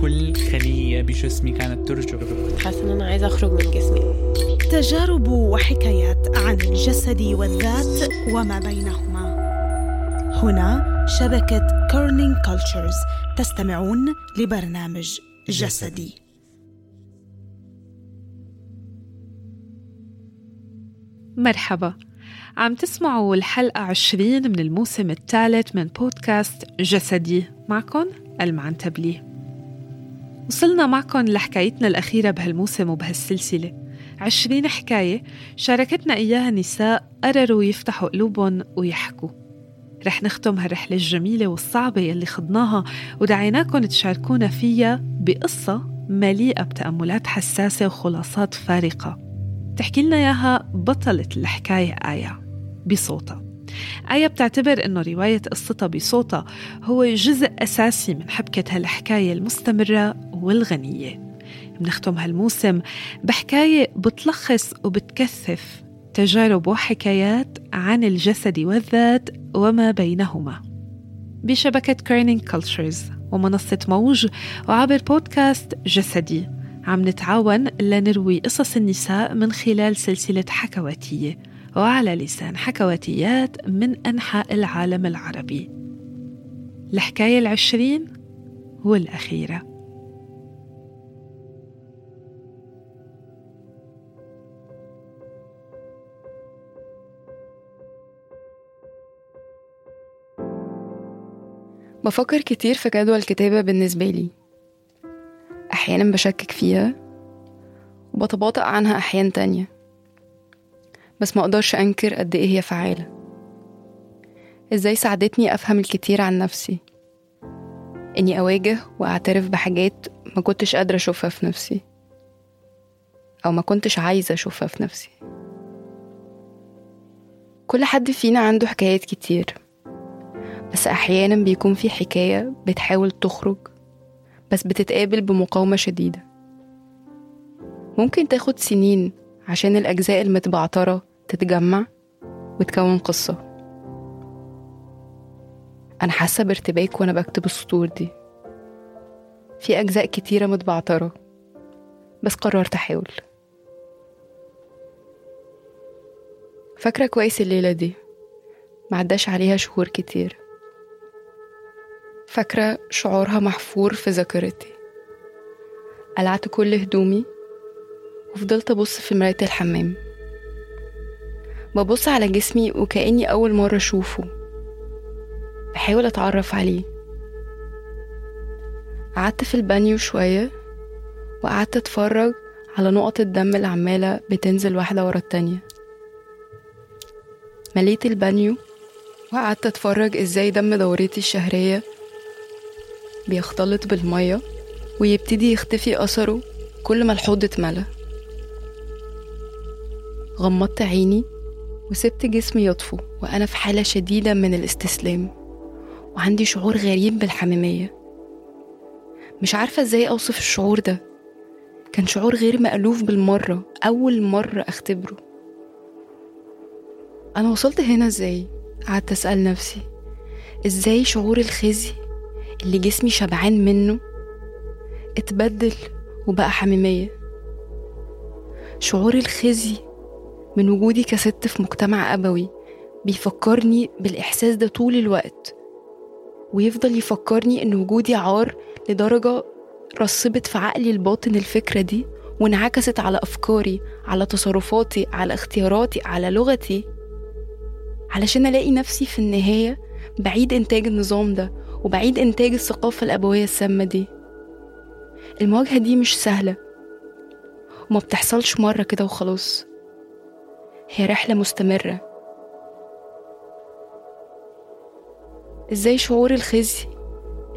كل خلية بجسمي كانت ترجف حاسة إن أنا عايزة أخرج من جسمي. تجارب وحكايات عن الجسد والذات وما بينهما. هنا شبكة كيرنينج كولتشرز تستمعون لبرنامج جسدي. مرحبا. عم تسمعوا الحلقة 20 من الموسم الثالث من بودكاست جسدي. معكم المعنتبلي وصلنا معكم لحكايتنا الأخيرة بهالموسم وبهالسلسلة. عشرين حكاية شاركتنا إياها نساء قرروا يفتحوا قلوبهم ويحكوا. رح نختم هالرحلة الجميلة والصعبة يلي خضناها ودعيناكم تشاركونا فيها بقصة مليئة بتأملات حساسة وخلاصات فارقة. تحكي لنا إياها بطلة الحكاية آية بصوتها. آية بتعتبر إنه رواية قصتها بصوتها هو جزء أساسي من حبكة هالحكاية المستمرة والغنية. بنختم هالموسم بحكاية بتلخص وبتكثف تجارب وحكايات عن الجسد والذات وما بينهما. بشبكة كيرنينج كولتشرز ومنصة موج وعبر بودكاست جسدي. عم نتعاون لنروي قصص النساء من خلال سلسلة حكواتية وعلى لسان حكواتيات من أنحاء العالم العربي. الحكاية العشرين والأخيرة. بفكر كتير في جدول الكتابة بالنسبة لي. أحيانا بشكك فيها وبتباطأ عنها أحيان تانية. بس ما أقدرش أنكر قد إيه هي فعالة. إزاي ساعدتني أفهم الكتير عن نفسي؟ إني أواجه وأعترف بحاجات ما كنتش قادرة أشوفها في نفسي. أو ما كنتش عايزة أشوفها في نفسي. كل حد فينا عنده حكايات كتير. بس أحيانا بيكون في حكاية بتحاول تخرج بس بتتقابل بمقاومة شديدة. ممكن تاخد سنين عشان الأجزاء المتبعترة تتجمع وتكون قصة. أنا حاسة بارتباك وأنا بكتب السطور دي. في أجزاء كتيرة متبعترة بس قررت أحاول. فاكرة كويس الليلة دي؟ معداش عليها شهور كتير. فاكرة شعورها محفور في ذاكرتي. قلعت كل هدومي وفضلت أبص في مراية الحمام. ببص على جسمي وكأني أول مرة أشوفه. بحاول أتعرف عليه. قعدت في البانيو شوية وقعدت أتفرج على نقط الدم اللي عمالة بتنزل واحدة ورا التانية. مليت البانيو وقعدت أتفرج إزاي دم دورتي الشهرية بيختلط بالمية ويبتدي يختفي أثره كل ما الحوض اتملى. غمضت عيني وسبت جسمي يطفو وأنا في حالة شديدة من الاستسلام وعندي شعور غريب بالحميمية. مش عارفة إزاي أوصف الشعور ده. كان شعور غير مألوف بالمرة أول مرة أختبره. أنا وصلت هنا إزاي؟ قعدت أسأل نفسي إزاي شعور الخزي اللي جسمي شبعان منه اتبدل وبقى حميمية. شعور الخزي من وجودي كست في مجتمع أبوي بيفكرني بالإحساس ده طول الوقت ويفضل يفكرني إن وجودي عار لدرجة رسبت في عقلي الباطن الفكرة دي وانعكست على أفكاري على تصرفاتي على اختياراتي على لغتي. علشان ألاقي نفسي في النهاية بعيد إنتاج النظام ده وبعيد إنتاج الثقافة الأبوية السامة دي. المواجهة دي مش سهلة. وما بتحصلش مرة كده وخلاص. هي رحلة مستمرة. إزاي شعور الخزي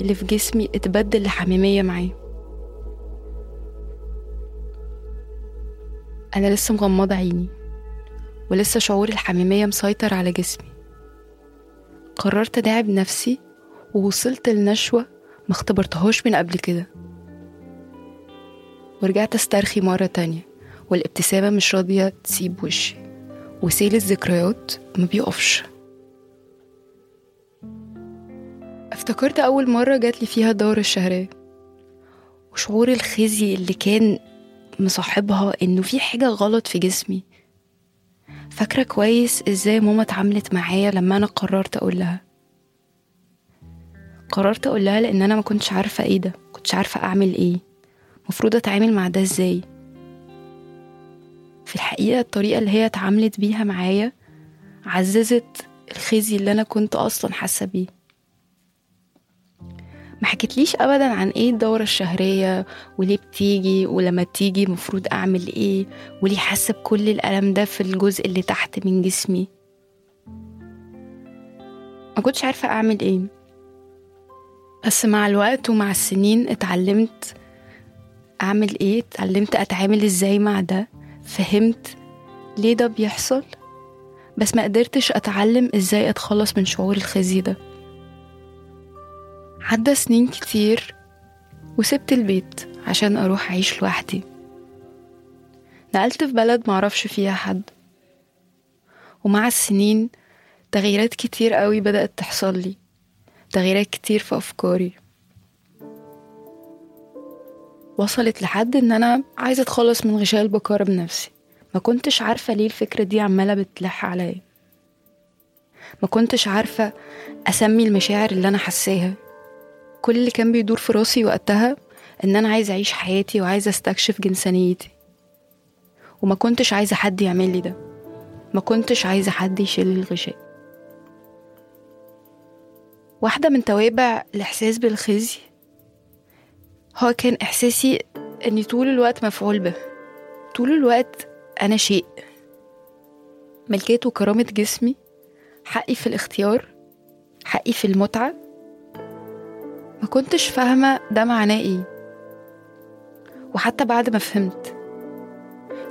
اللي في جسمي اتبدل لحميمية معاه أنا لسه مغمضة عيني ولسه شعور الحميمية مسيطر على جسمي. قررت أداعب نفسي ووصلت لنشوة ما اختبرتهاش من قبل كده. ورجعت استرخي مرة تانية والابتسامة مش راضية تسيب وشي وسيل الذكريات ما بيقفش. افتكرت أول مرة جاتلي فيها الدورة الشهرية وشعور الخزي اللي كان مصاحبها إنه في حاجة غلط في جسمي. فاكرة كويس إزاي ماما اتعاملت معايا لما أنا قررت أقول لها. قررت أقول لها لأن أنا ما كنتش عارفة إيه ده كنتش عارفة أعمل إيه. مفروض أتعامل مع ده إزاي؟ في الحقيقة الطريقة اللي هي اتعاملت بيها معايا عززت الخزي اللي أنا كنت أصلا حاسة بيه. ما حكيتليش ابدا عن إيه الدورة الشهرية وليه بتيجي ولما تيجي مفروض أعمل إيه وليه حاسة بكل الألم ده في الجزء اللي تحت من جسمي. ما كنتش عارفة أعمل إيه. بس مع الوقت ومع السنين اتعلمت أعمل إيه؟ اتعلمت أتعامل إزاي مع ده. فهمت ليه ده بيحصل. بس ما قدرتش أتعلم إزاي أتخلص من شعور الخزي ده. عدى سنين كتير وسبت البيت عشان أروح أعيش لوحدي. نقلت في بلد معرفش فيها حد. ومع السنين تغييرات كتير قوي بدأت تحصل لي. تغييرات كتير في أفكاري. وصلت لحد إن أنا عايزة أتخلص من غشاء البكارة بنفسي. ما كنتش عارفة ليه الفكرة دي عمالة بتلح عليا. ما كنتش عارفة أسمي المشاعر اللي أنا حساها كل اللي كان بيدور في راسي وقتها إن أنا عايزة أعيش حياتي وعايزة أستكشف جنسانيتي. وما كنتش عايزة حد يعمل لي ده. ما كنتش عايزة حد يشيل الغشاء. واحدة من توابع الإحساس بالخزي. هو كان إحساسي إني طول الوقت مفعول به. طول الوقت أنا شيء. ملكية وكرامة جسمي. حقي في الاختيار. حقي في المتعة. ما كنتش فاهمة ده معناه إيه. وحتى بعد ما فهمت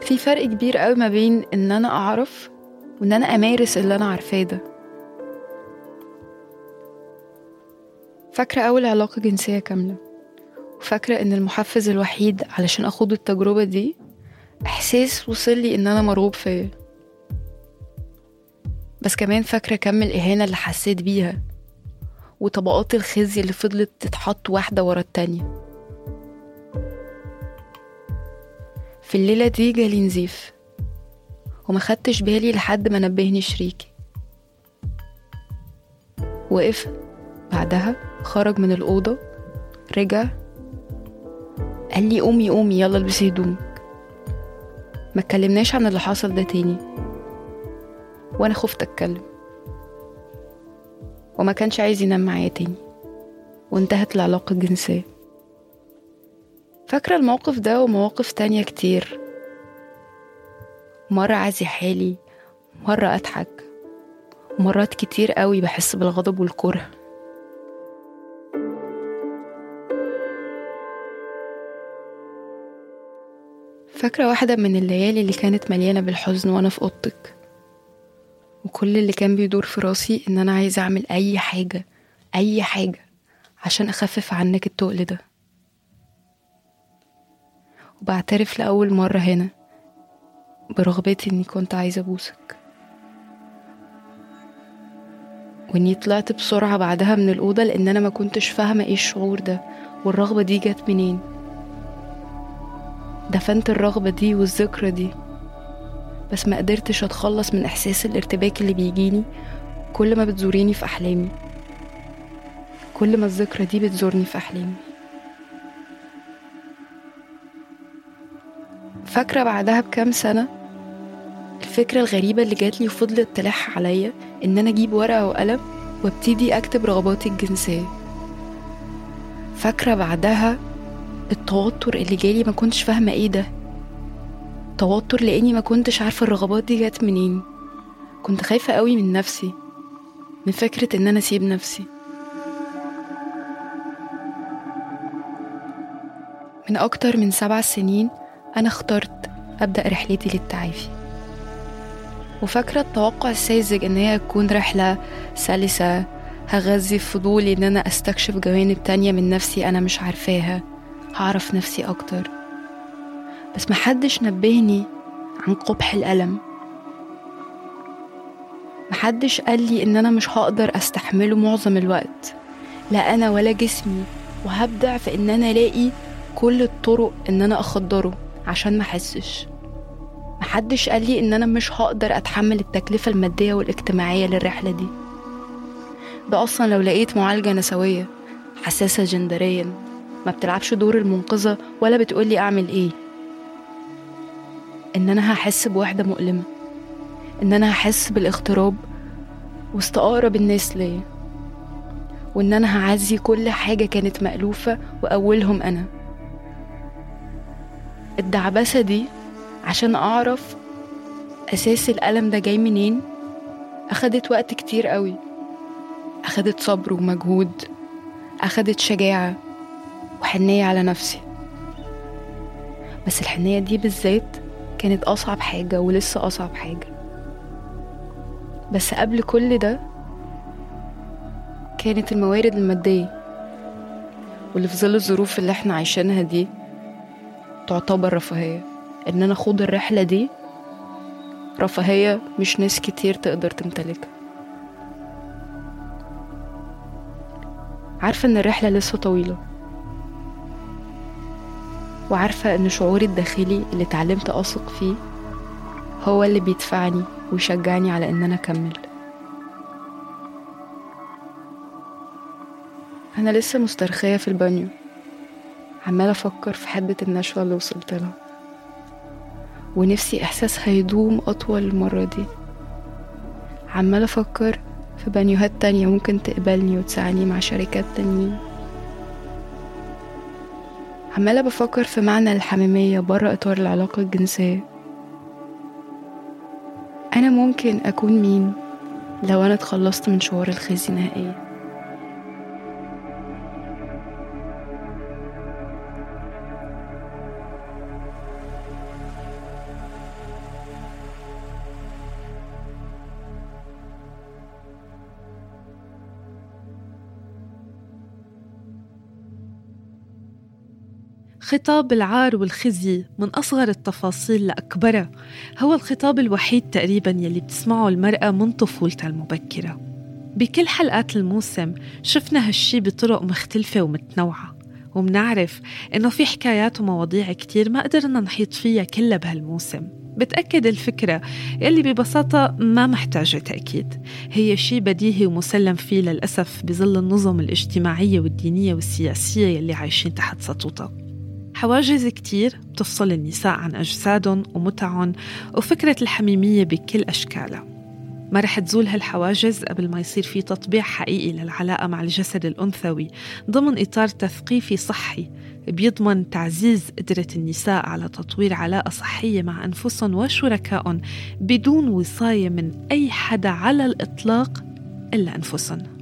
في فرق كبير قوي ما بين إن أنا أعرف وإن أنا أمارس اللي أنا عارفاه ده. فاكرة أول علاقة جنسية كاملة؟ وفاكرة إن المحفز الوحيد علشان أخوض التجربة دي إحساس وصل لي إن أنا مرغوب فيا. بس كمان فاكرة كم الإهانة اللي حسيت بيها وطبقات الخزي اللي فضلت تتحط واحدة ورا التانية. في الليلة دي جالي نزيف وما خدتش بالي لحد ما نبهني شريكي. وقف بعدها خرج من الأوضة رجع قال لي قومي قومي يلا البسي هدومك. ما اتكلمناش عن اللي حصل ده تاني. وأنا خفت أتكلم. وما كانش عايز ينام معايا تاني. وانتهت العلاقة الجنسية. فاكرة الموقف ده ومواقف تانية كتير. مرة عازي حالي مرة أضحك. ومرات كتير قوي بحس بالغضب والكره. فاكرة واحدة من الليالي اللي كانت مليانة بالحزن وأنا في أوضتك. وكل اللي كان بيدور في راسي إن أنا عايزة أعمل أي حاجة أي حاجة عشان أخفف عنك التقل ده. وبعترف لأول مرة هنا برغبتي إني كنت عايزة أبوسك. وإني طلعت بسرعة بعدها من الأوضة لأن أنا ما كنتش فاهمة إيه الشعور ده والرغبة دي جت منين. دفنت الرغبة دي والذكرى دي. بس ما قدرتش أتخلص من إحساس الارتباك اللي بيجيني كل ما بتزوريني في أحلامي. كل ما الذكرى دي بتزورني في أحلامي. فاكرة بعدها بكام سنة الفكرة الغريبة اللي جاتلي وفضلت تلح عليا إن أنا أجيب ورقة وقلم وأبتدي أكتب رغباتي الجنسية. فاكرة بعدها التوتر اللي جالي ما كنتش فاهمة إيه ده. توتر لاني ما كنتش عارفة الرغبات دي جت منين. كنت خايفة قوي من نفسي من فكرة إن أنا أسيب نفسي. من أكتر من سبع سنين أنا اخترت أبدأ رحلتي للتعافي. وفاكرة التوقع الساذج إن هي تكون رحلة سلسة هغذي فضولي إن أنا أستكشف جوانب تانية من نفسي أنا مش عارفاها. هعرف نفسي أكتر. بس محدش نبهني عن قبح الألم. محدش قال لي إن أنا مش هقدر أستحمله معظم الوقت. لا أنا ولا جسمي وهبدع في إن أنا ألاقي كل الطرق إن أنا أخدره عشان ما أحسش. محدش قال لي إن أنا مش هقدر أتحمل التكلفة المادية والاجتماعية للرحلة دي. ده أصلا لو لقيت معالجة نسوية حساسة جندريا. ما بتلعبش دور المنقذة ولا بتقولي أعمل إيه. إن أنا هحس بوحدة مؤلمة. إن أنا هحس بالاغتراب وسط أقرب الناس ليا. وإن أنا هعزي كل حاجة كانت مألوفة وأولهم أنا. الدعبسة دي عشان أعرف أساس الألم ده جاي منين. أخدت وقت كتير قوي. أخدت صبر ومجهود. أخدت شجاعة. وحنية على نفسي. بس الحنية دي بالذات كانت أصعب حاجة ولسه أصعب حاجة. بس قبل كل ده كانت الموارد المادية واللي في ظل الظروف اللي إحنا عايشينها دي تعتبر رفاهية. إن أنا أخوض الرحلة دي رفاهية مش ناس كتير تقدر تمتلكها. عارفة إن الرحلة لسه طويلة. وعارفة إن شعوري الداخلي اللي اتعلمت أثق فيه هو اللي بيدفعني ويشجعني على إن أنا أكمل. أنا لسه مسترخية في البانيو. عمالة أفكر في حدة النشوة اللي وصلت لها. ونفسي إحساس هيدوم أطول المرة دي. عمالة أفكر في بانيوهات تانية ممكن تقبلني وتساعدني مع شركات تانيين. عمالة بفكر في معنى الحميمية برا إطار العلاقة الجنسية. أنا ممكن أكون مين لو أنا اتخلصت من شعور الخزي نهائيا؟ خطاب العار والخزي من أصغر التفاصيل لأكبرها هو الخطاب الوحيد تقريبا يلي بتسمعه المرأة من طفولتها المبكرة. بكل حلقات الموسم شفنا هالشي بطرق مختلفة ومتنوعة ومنعرف إنه في حكايات ومواضيع كتير ما قدرنا نحيط فيها كلها بهالموسم. بتأكد الفكرة يلي ببساطة ما محتاجة تأكيد. هي شيء بديهي ومسلم فيه للأسف بظل النظم الاجتماعية والدينية والسياسية يلي عايشين تحت سطوتها حواجز كتير بتفصل النساء عن أجسادهم ومتعهم وفكرة الحميمية بكل أشكالها. ما رح تزول هالحواجز قبل ما يصير في تطبيع حقيقي للعلاقة مع الجسد الأنثوي ضمن إطار تثقيفي صحي بيضمن تعزيز قدرة النساء على تطوير علاقة صحية مع أنفسهم وشركائهم بدون وصاية من أي حدا على الإطلاق إلا أنفسهم.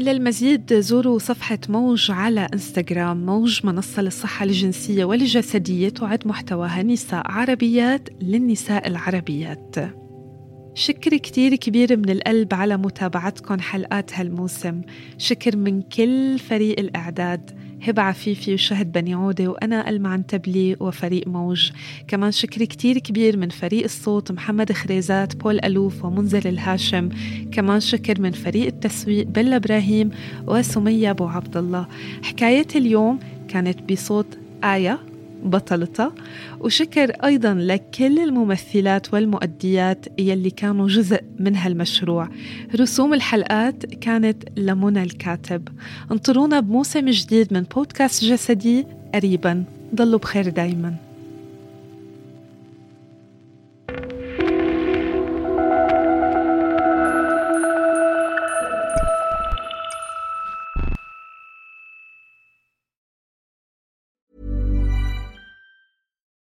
للمزيد زوروا صفحة موج على إنستغرام موج منصة للصحة الجنسية والجسدية تعد محتواها نساء عربيات للنساء العربيات. شكر كتير كبير من القلب على متابعتكم حلقات هالموسم. شكر من كل فريق الإعداد. هبة عفيفي وشهد بني عودة وأنا ألمعن تبلي وفريق موج. كمان شكر كتير كبير من فريق الصوت محمد خريزات بول ألوف ومنزل الهاشم. كمان شكر من فريق التسويق بلا إبراهيم وسمية أبو عبد الله. حكاية اليوم كانت بصوت آية بطلتها وشكر أيضا لكل الممثلات والمؤديات يلي كانوا جزء من هالمشروع. رسوم الحلقات كانت لمنى الكاتب. انطرونا بموسم جديد من بودكاست جسدي قريبا. ضلوا بخير دايماً.